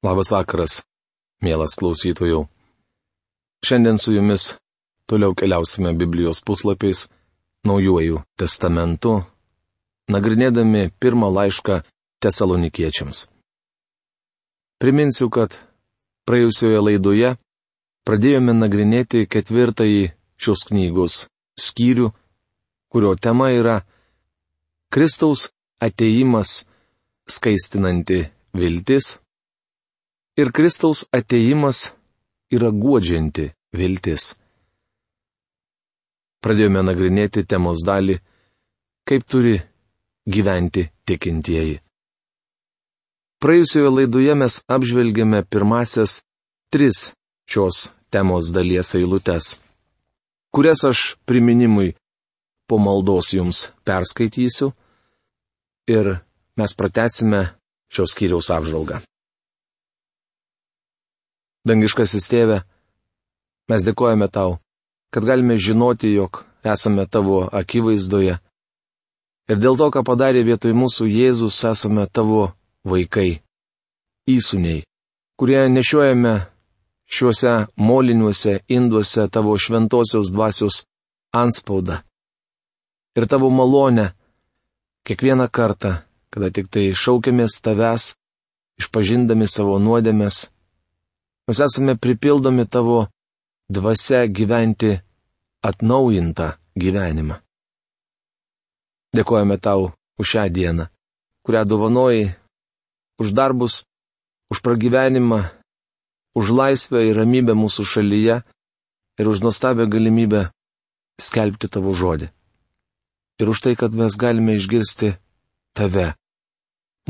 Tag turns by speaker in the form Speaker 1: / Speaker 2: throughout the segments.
Speaker 1: Labas vakaras, mielas klausytojų. Šiandien su jumis toliau keliausime Biblijos puslapiais, naujuoju testamentu, nagrinėdami pirmą laišką tesalonikiečiams. Priminsiu, kad praėjusioje laidoje pradėjome nagrinėti ketvirtąjį šios knygos skyrių, kurio tema yra Kristaus ateimas skaistinanti viltis ir Kristaus ateimas yra guodžianti viltis. Pradėjome nagrinėti temos dalį, kaip turi gyventi tikintieji. Praėjusioje laidoje mes apžvelgėme pirmasias tris šios temos dalies eilutes, kurias aš priminimui po maldos jums perskaitysiu ir mes pratesime šios skyriaus apžvalgą. Dangiškasis tėve, mes dėkojame tau, kad galime žinoti, jog esame tavo akivaizdoje. Ir dėl to, ką padarė vietoj mūsų Jėzus, esame tavo vaikai, įsūniai, kurie nešiojame šiuose moliniuose induose tavo šventosios dvasios anspaudą. Ir tavo malonę kiekvieną kartą, kada tik tai šaukiamės tavęs, išpažindami savo nuodėmės, Mes esame pripildomi tavo dvasia gyventi atnaujintą gyvenimą. Dėkojame tau už šią dieną, kurią dovanojai, už darbus, už pragyvenimą, už laisvę ir ramybę mūsų šalyje ir už nuostabią galimybę skelbti tavo žodį. Ir už tai, kad mes galime išgirsti tave,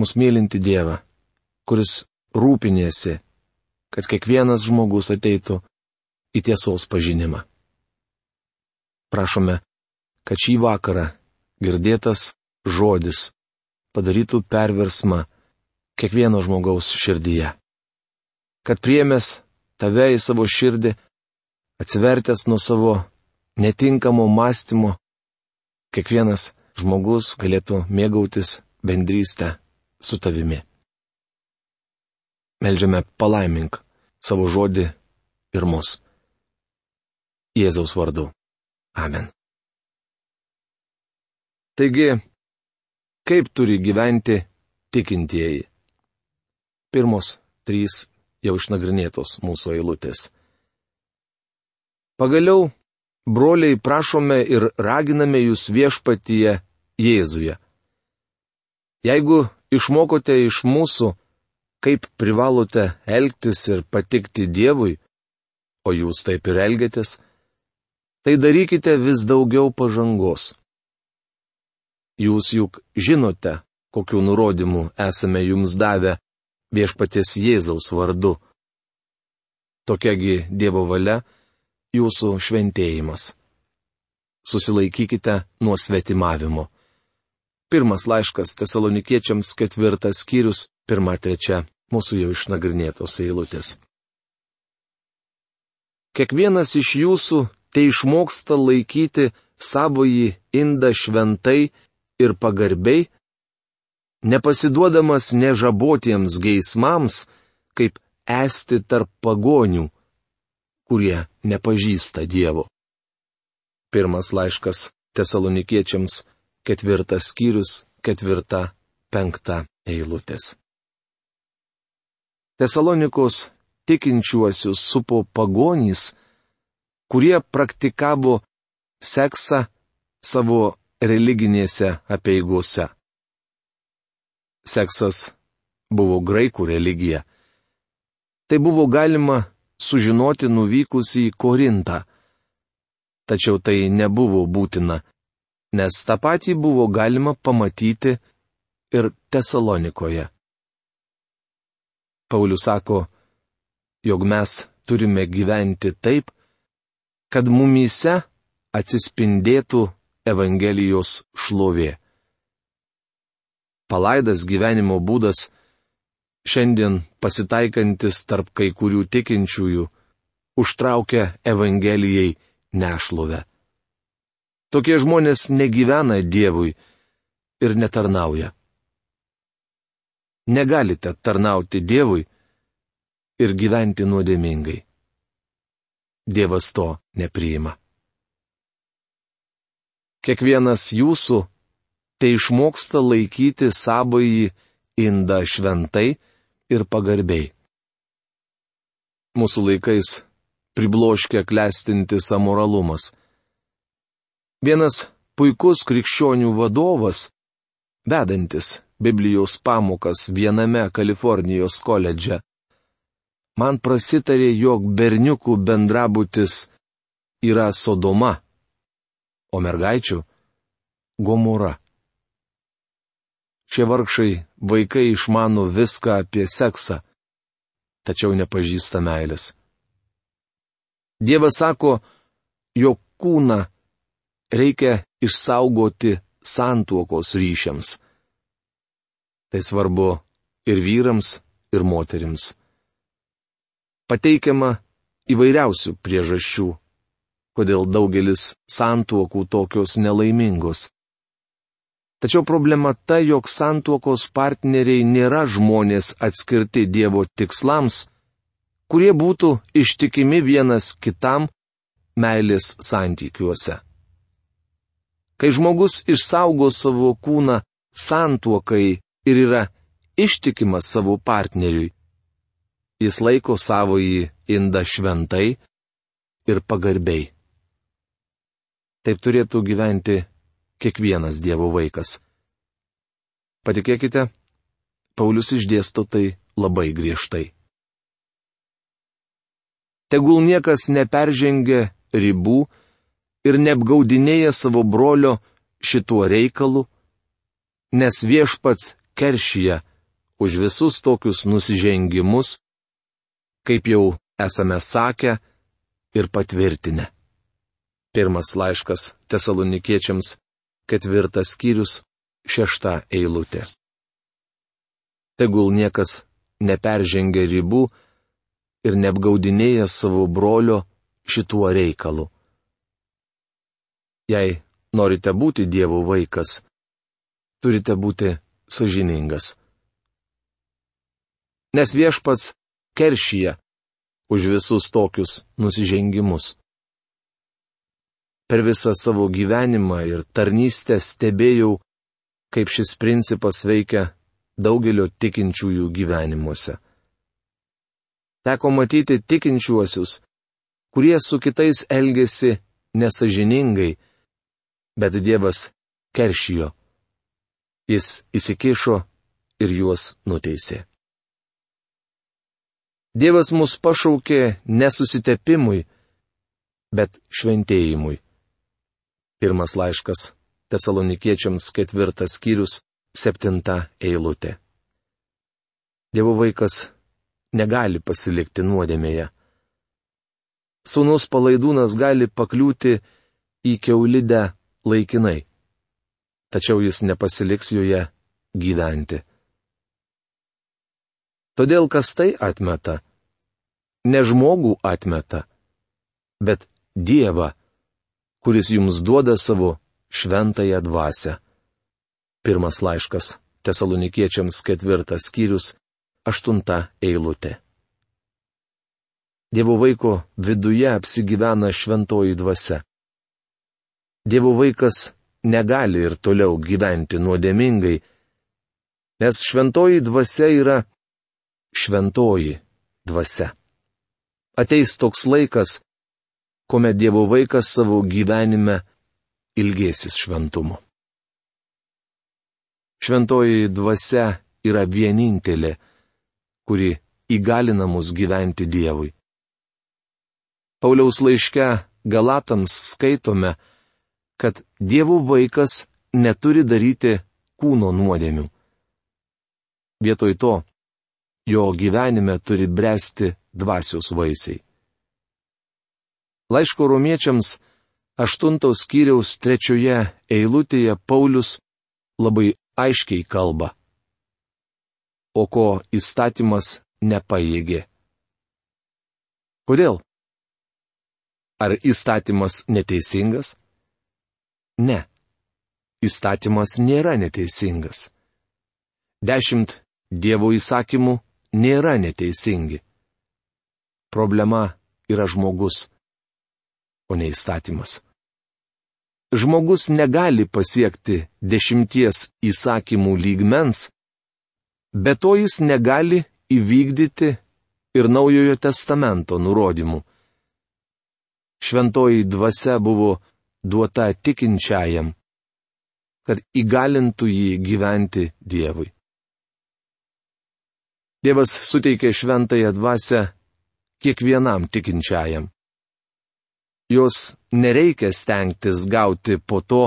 Speaker 1: mus mylinti Dievą, kuris rūpinėsi kad kiekvienas žmogus ateitų į tiesos pažinimą. Prašome, kad šį vakarą girdėtas žodis padarytų perversmą kiekvieno žmogaus širdyje. Kad priemęs tave į savo širdį, atsivertęs nuo savo netinkamo mąstymo, kiekvienas žmogus galėtų mėgautis bendrystę su tavimi. Meldžiame palaimink savo žodį ir mus. Jėzaus vardu. Amen. Taigi, kaip turi gyventi tikintieji? Pirmos trys jau išnagrinėtos mūsų eilutės. Pagaliau, broliai, prašome ir raginame jūs viešpatyje Jėzuje. Jeigu išmokote iš mūsų, kaip privalote elgtis ir patikti Dievui, o jūs taip ir elgiatės, tai darykite vis daugiau pažangos. Jūs juk žinote, kokiu nurodymu esame jums davę viešpaties Jėzaus vardu. Tokiagi Dievo valia - jūsų šventėjimas. Susilaikykite nuo svetimavimo. Pirmas laiškas tesalonikiečiams ketvirtas skyrius, pirma trečia mūsų jau išnagrinėtos eilutės. Kiekvienas iš jūsų tai išmoksta laikyti savoji indą šventai ir pagarbiai, nepasiduodamas nežabotiems geismams, kaip esti tarp pagonių, kurie nepažįsta Dievo. Pirmas laiškas tesalonikiečiams ketvirtas skyrius, ketvirta, penkta eilutės. Tesalonikos tikinčiuosius supo pagonys, kurie praktikavo seksą savo religinėse apieigose. Seksas buvo graikų religija. Tai buvo galima sužinoti nuvykus į Korintą. Tačiau tai nebuvo būtina, nes tą patį buvo galima pamatyti ir Tesalonikoje. Paulius sako, jog mes turime gyventi taip, kad mumyse atsispindėtų Evangelijos šlovė. Palaidas gyvenimo būdas, šiandien pasitaikantis tarp kai kurių tikinčiųjų, užtraukia Evangelijai nešlovę. Tokie žmonės negyvena Dievui ir netarnauja. Negalite tarnauti Dievui ir gyventi nuodėmingai. Dievas to nepriima. Kiekvienas jūsų tai išmoksta laikyti savąjį indą šventai ir pagarbiai. Mūsų laikais pribloškia klestintis amoralumas. Vienas puikus krikščionių vadovas, vedantis Biblijos pamokas viename Kalifornijos koledže, man prasitarė, jog berniukų bendrabutis yra Sodoma, o mergaičių - Gomora. Šie vargšai vaikai išmano viską apie seksą, tačiau nepažįsta meilės. Dievas sako, jog kūną reikia išsaugoti santuokos ryšiams. Tai svarbu ir vyrams, ir moterims. Pateikiama įvairiausių priežasčių, kodėl daugelis santuokų tokios nelaimingos. Tačiau problema ta, jog santuokos partneriai nėra žmonės atskirti Dievo tikslams, kurie būtų ištikimi vienas kitam meilės santykiuose. Kai žmogus išsaugo savo kūną santuokai ir yra ištikimas savo partneriui. Jis laiko savo į indą šventai ir pagarbiai. Taip turėtų gyventi kiekvienas Dievo vaikas. Patikėkite, Paulius išdėsto tai labai griežtai. Tegul niekas neperžengia ribų ir neapgaudinėja savo brolio šituo reikalu, nes viešpats keršyje už visus tokius nusižengimus, kaip jau esame sakę ir patvirtinę. Pirmas laiškas tesalonikiečiams, ketvirtas skyrius, šešta eilutė. Tegul niekas neperžengia ribų ir neapgaudinėja savo brolio šituo reikalu. Jei norite būti Dievo vaikas, turite būti sažiningas. Nes viešpats keršyje už visus tokius nusižengimus. Per visą savo gyvenimą ir tarnystę stebėjau, kaip šis principas veikia daugelio tikinčiųjų gyvenimuose. Teko matyti tikinčiuosius, kurie su kitais elgesi nesažiningai, bet Dievas keršijo Jis įsikišo ir juos nuteisė. Dievas mus pašaukė nesusitepimui, bet šventėjimui. Pirmas laiškas Tesalonikiečiams ketvirtas skyrius, septinta eilutė. Dievo vaikas negali pasilikti nuodėmėje. Sūnus palaidūnas gali pakliūti į keulidę laikinai tačiau jis nepasiliks joje gyventi. Todėl kas tai atmeta? Ne žmogų atmeta, bet Dievą, kuris jums duoda savo šventąją dvasę. Pirmas laiškas Tesalonikiečiams ketvirtas skyrius, aštunta eilutė. Dievo vaiko viduje apsigyvena šventoji dvasia. Dievo vaikas negali ir toliau gyventi nuodėmingai, nes šventoji dvasia yra šventoji dvasia. Ateis toks laikas, kuomet Dievo vaikas savo gyvenime ilgėsis šventumo. Šventoji dvasia yra vienintelė, kuri įgalina mus gyventi Dievui. Pauliaus laiške Galatams skaitome, kad Dievo vaikas neturi daryti kūno nuodėmių. Vietoj to, jo gyvenime turi bręsti dvasios vaisiai. Laiško romiečiams aštuntos kiriaus trečioje eilutėje Paulius labai aiškiai kalba. O ko įstatymas nepaėgė. Kodėl? Ar įstatymas neteisingas? Ne. Įstatymas nėra neteisingas. Dešimt Dievo įsakymų nėra neteisingi. problema yra žmogus, o ne įstatymas. Žmogus negali pasiekti dešimties įsakymų lygmens, bet to jis negali įvykdyti ir Naujojo testamento nurodymų. Šventoji dvasia buvo duota tikinčiajam, kad įgalintų jį gyventi Dievui. Dievas suteikė šventąją dvasę kiekvienam tikinčiajam. Jos nereikia stengtis gauti po to,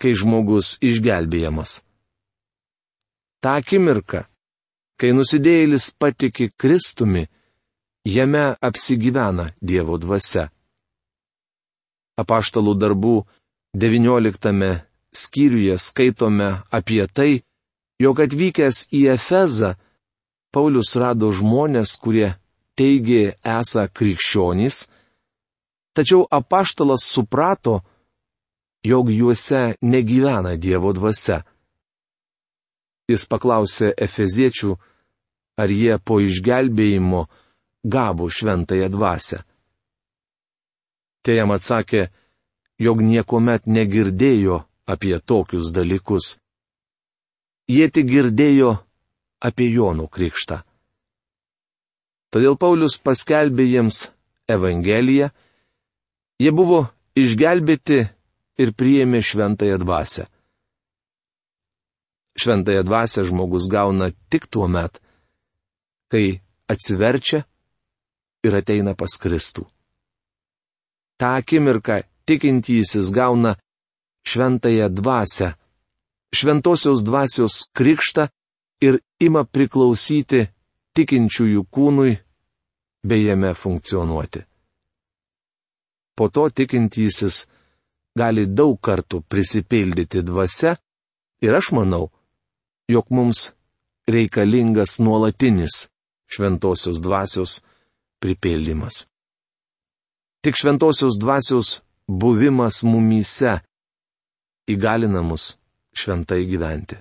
Speaker 1: kai žmogus išgelbėjamas. Ta akimirka, kai nusidėjėlis patiki Kristumi, jame apsigyvena Dievo dvasia apaštalų darbų 19 skyriuje skaitome apie tai, jog atvykęs į Efezą, Paulius rado žmonės, kurie teigė esą krikščionys, tačiau apaštalas suprato, jog juose negyvena Dievo dvasia. Jis paklausė Efeziečių, ar jie po išgelbėjimo gavo šventąją dvasę. Tie jam atsakė, jog niekuomet negirdėjo apie tokius dalykus. Jie tik girdėjo apie Jono krikštą. Todėl Paulius paskelbė jiems Evangeliją, jie buvo išgelbėti ir priėmė šventąją dvasę. Šventąją dvasę žmogus gauna tik tuo met, kai atsiverčia ir ateina pas Kristų tą akimirką tikintysis gauna šventąją dvasę, šventosios dvasios krikštą ir ima priklausyti tikinčiųjų kūnui bei jame funkcionuoti. Po to tikintysis gali daug kartų prisipildyti dvasia ir aš manau, jog mums reikalingas nuolatinis šventosios dvasios pripildymas. Tik šventosios dvasios buvimas mumyse įgalina mus šventai gyventi.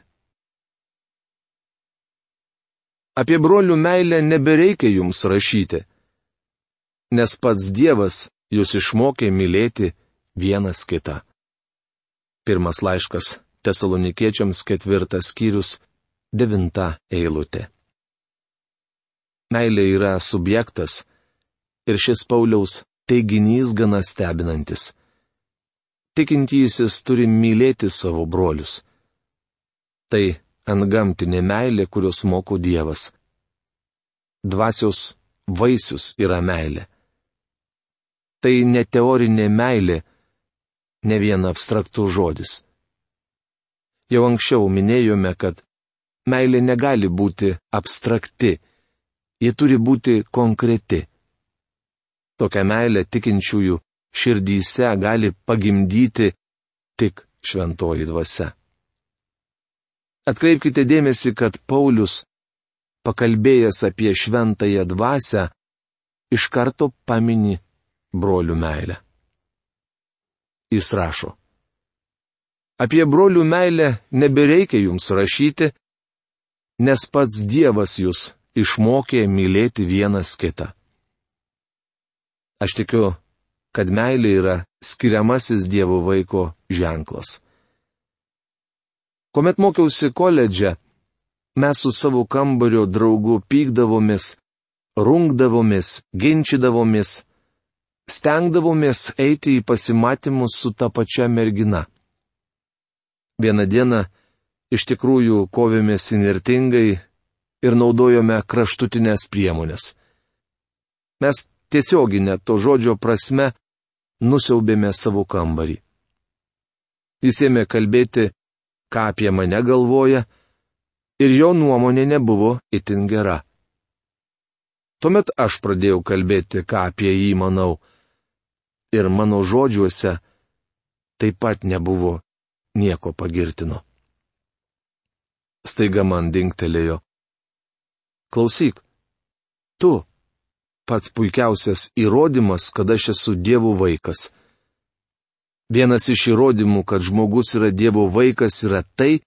Speaker 1: Apie brolių meilę nebereikia jums rašyti, nes pats Dievas jūs išmokė mylėti vienas kitą. Pirmas laiškas Tesalonikiečiams ketvirtas skyrius, devinta eilutė. Meilė yra subjektas ir šis Pauliaus teiginys gana stebinantis. Tikintysis turi mylėti savo brolius. Tai antgamtinė meilė, kurios moko Dievas. Dvasios vaisius yra meilė. Tai ne teorinė meilė, ne vien abstraktų žodis. Jau anksčiau minėjome, kad meilė negali būti abstrakti, ji turi būti konkreti. Tokią meilę tikinčiųjų širdyse gali pagimdyti tik šventoji dvasia. Atkreipkite dėmesį, kad Paulius, pakalbėjęs apie šventąją dvasę, iš karto pamini brolių meilę. Jis rašo. Apie brolių meilę nebereikia jums rašyti, nes pats Dievas jūs išmokė mylėti vienas kitą. Aš tikiu, kad meilė yra skiriamasis Dievo vaiko ženklas. Kuomet mokiausi koledže, mes su savo kambario draugu pykdavomės, rungdavomės, ginčydavomės, stengdavomės eiti į pasimatymus su ta pačia mergina. Vieną dieną iš tikrųjų kovėmės inertingai ir naudojome kraštutinės priemonės. Mes tiesioginė to žodžio prasme, nusiaubėme savo kambarį. Jis ėmė kalbėti, ką apie mane galvoja, ir jo nuomonė nebuvo itin gera. Tuomet aš pradėjau kalbėti, ką apie jį manau, ir mano žodžiuose taip pat nebuvo nieko pagirtino. Staiga man dingtelėjo. Klausyk, tu, pats puikiausias įrodymas, kad aš esu Dievo vaikas. Vienas iš įrodymų, kad žmogus yra Dievo vaikas, yra tai,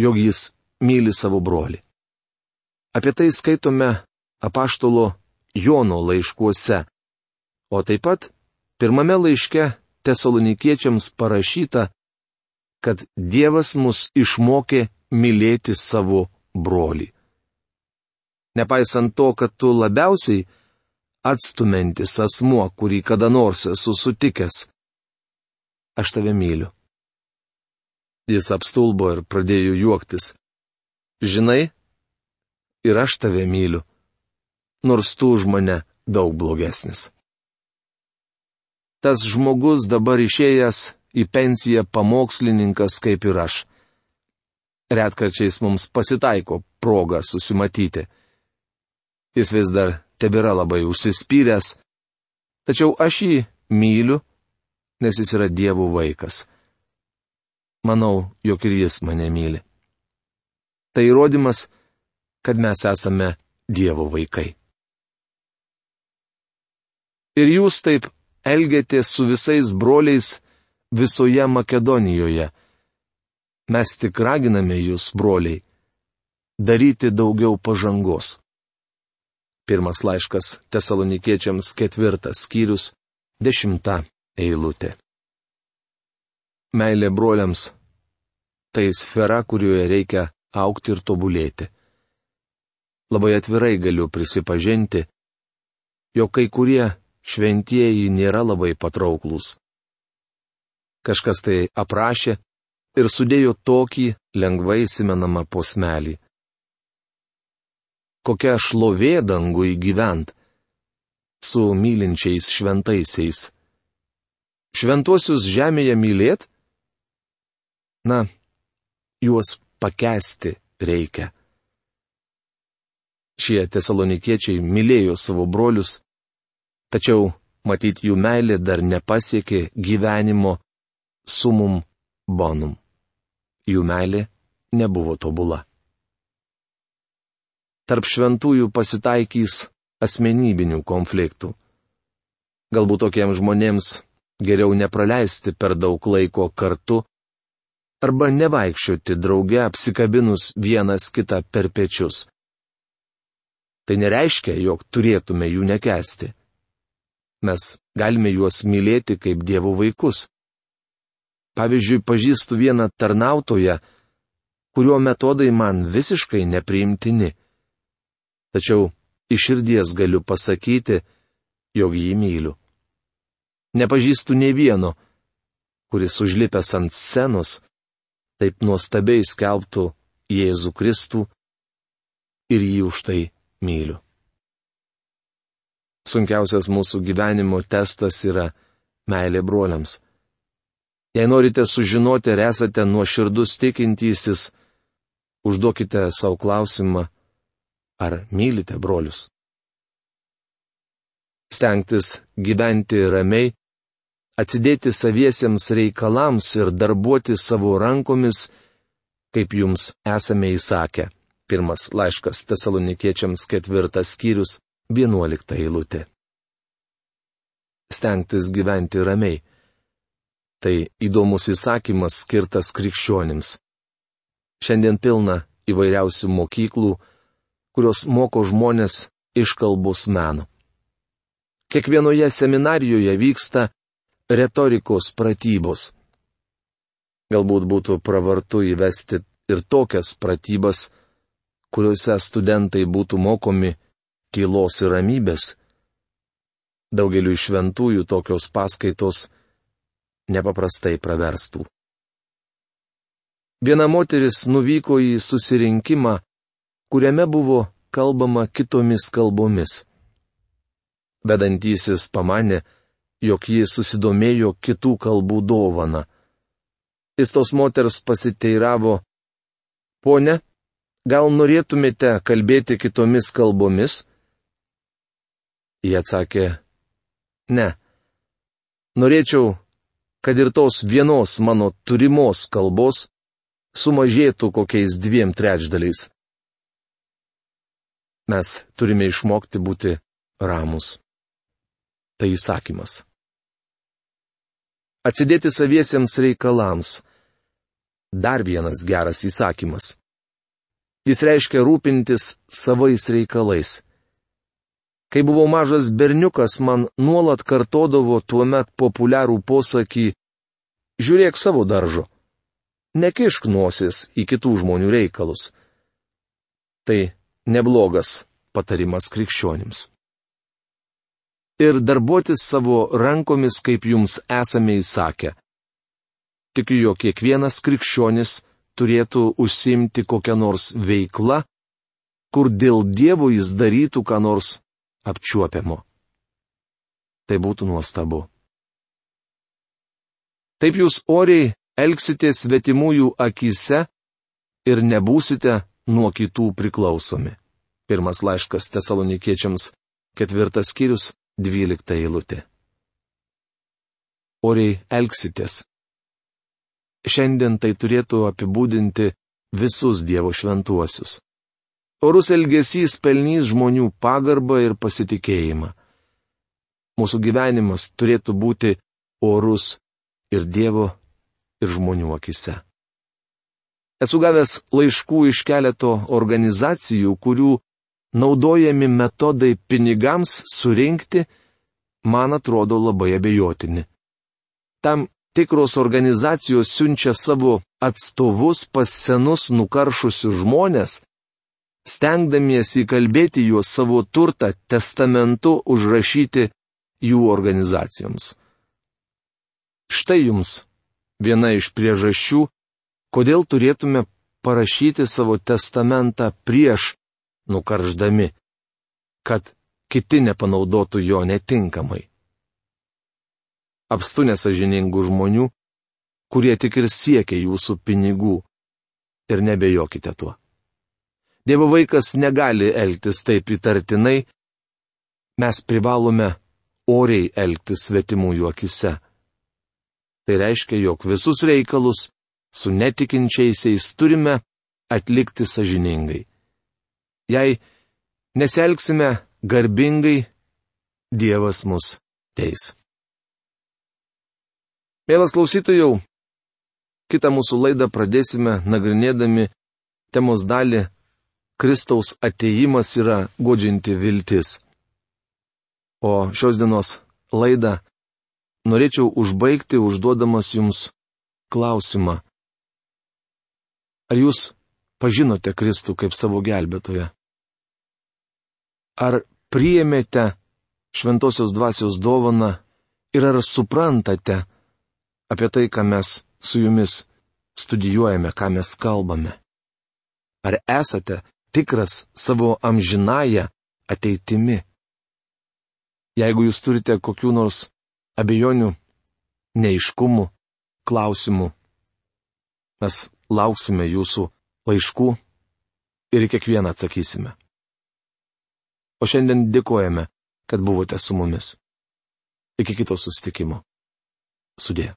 Speaker 1: jog jis myli savo brolį. Apie tai skaitome apaštalo Jono laiškuose, o taip pat pirmame laiške tesalonikiečiams parašyta, kad Dievas mus išmokė mylėti savo brolį. Nepaisant to, kad tu labiausiai atstumentis asmuo, kurį kada nors esu sutikęs, aš tave myliu. Jis apstulbo ir pradėjo juoktis. Žinai, ir aš tave myliu, nors tu už mane daug blogesnis. Tas žmogus dabar išėjęs į pensiją pamokslininkas kaip ir aš. Retkarčiais mums pasitaiko proga susimatyti. Jis vis dar tebėra labai užsispyręs, tačiau aš jį myliu, nes jis yra dievų vaikas. Manau, jog ir jis mane myli. Tai įrodymas, kad mes esame dievo vaikai. Ir jūs taip elgėtės su visais broliais visoje Makedonijoje. Mes tik raginame jūs, broliai, daryti daugiau pažangos. Pirmas laiškas tesalonikiečiams ketvirtas skyrius, dešimta eilutė. Meilė broliams - tai sfera, kurioje reikia aukti ir tobulėti. Labai atvirai galiu prisipažinti, jog kai kurie šventieji nėra labai patrauklus kažkas tai aprašė ir sudėjo tokį lengvai įsimenamą posmelį. Kokia šlovė dangui gyvent su mylinčiais šventaisiais. Šventuosius žemėje mylėt? Na, juos pakesti reikia. Šie tesalonikiečiai mylėjo savo brolius, tačiau matyt jų meilė dar nepasiekė gyvenimo sumum bonum. Jų meilė nebuvo tobula. Tarp šventųjų pasitaikys asmenybinių konfliktų. Galbūt tokiems žmonėms geriau nepraleisti per daug laiko kartu arba nevaikščioti drauge apsikabinus vienas kitą per pečius. Tai nereiškia, jog turėtume jų nekesti. Mes galime juos mylėti kaip Dievo vaikus. Pavyzdžiui, pažįstu vieną tarnautoją, kurio metodai man visiškai nepriimtini. Tačiau iš širdies galiu pasakyti, jog jį myliu. Nepažįstu ne vieno, kuris užlipęs ant scenos taip nuostabiai skelbtų Jėzų Kristų ir jį už tai myliu. Sunkiausias mūsų gyvenimo testas yra meilė broliams. Jei norite sužinoti, ar esate nuoširdus tikintysis, užduokite savo klausimą, ar mylite brolius. Stengtis gyventi ramiai, atsidėti saviesiems reikalams ir darbuoti savo rankomis, kaip jums esame įsakę. Pirmas laiškas tesalonikiečiams ketvirtas skyrius, vienuolikta eilutė. Stengtis gyventi ramiai. Tai įdomus įsakymas skirtas krikščionims. Šiandien pilna įvairiausių mokyklų, kurios moko žmonės iškalbos meno. Kiekvienoje seminarijoje vyksta retorikos pratybos. Galbūt būtų pravartu įvesti ir tokias pratybas, kuriuose studentai būtų mokomi tylos ir ramybės. Daugeliu šventųjų tokios paskaitos nepaprastai praverstų. Viena moteris nuvyko į susirinkimą, kuriame buvo kalbama kitomis kalbomis. Vedantysis pamanė, jog ji susidomėjo kitų kalbų dovana. Jis tos moters pasiteiravo, Pone, gal norėtumėte kalbėti kitomis kalbomis? Jie atsakė, ne. Norėčiau kad ir tos vienos mano turimos kalbos sumažėtų kokiais dviem trečdaliais. Mes turime išmokti būti ramus. Tai įsakymas. Atsidėti saviesiems reikalams. Dar vienas geras įsakymas. Jis reiškia rūpintis savais reikalais. Kai buvau mažas berniukas, man nuolat kartodavo tuo met populiarų posakį - žiūrėk savo daržo. Nekišk nosis į kitų žmonių reikalus. Tai neblogas patarimas krikščionims. Ir darbuotis savo rankomis, kaip jums esame įsakę. Tikiu, jog kiekvienas krikščionis turėtų užsimti kokią nors veiklą, kur dėl Dievo jis darytų ką nors apčiuopiamo. Tai būtų nuostabu. Taip jūs oriai elgsitės svetimųjų akise ir nebūsite nuo kitų priklausomi. Pirmas laiškas tesalonikiečiams, ketvirtas skyrius, dvylikta eilutė. Oriai elgsitės. Šiandien tai turėtų apibūdinti visus Dievo šventuosius. Orus elgesys pelnys žmonių pagarbą ir pasitikėjimą. Mūsų gyvenimas turėtų būti orus ir Dievo, ir žmonių akise. Esu gavęs laiškų iš keleto organizacijų, kurių naudojami metodai pinigams surinkti, man atrodo labai abejotini. Tam tikros organizacijos siunčia savo atstovus pas senus nukaršusius žmonės, stengdamiesi įkalbėti juos savo turtą testamentu užrašyti jų organizacijoms. Štai jums viena iš priežasčių, kodėl turėtume parašyti savo testamentą prieš nukarždami, kad kiti nepanaudotų jo netinkamai. Apstu nesažiningų žmonių, kurie tik ir siekia jūsų pinigų. Ir nebejokite tuo. Dievo vaikas negali elgtis taip įtartinai, mes privalome oriai elgtis svetimųjų akise. Tai reiškia, jog visus reikalus su netikinčiaisiais turime atlikti sažiningai. Jei neselgsime garbingai, Dievas mus teis. Mielas klausytojau, kitą mūsų laidą pradėsime nagrinėdami temos dalį Kristaus ateimas yra godžianti viltis. O šios dienos laidą norėčiau užbaigti užduodamas jums klausimą. Ar jūs pažinote Kristų kaip savo gelbėtoją? Ar priėmėte šventosios dvasios dovaną ir ar suprantate apie tai, ką mes su jumis studijuojame, ką mes kalbame? Ar esate tikras savo amžinąją ateitimi. Jeigu jūs turite kokių nors abejonių, neiškumų, klausimų, mes lauksime jūsų laiškų ir kiekvieną atsakysime. O šiandien dėkojame, kad buvote su mumis. Iki kito sustikimo. Sudė.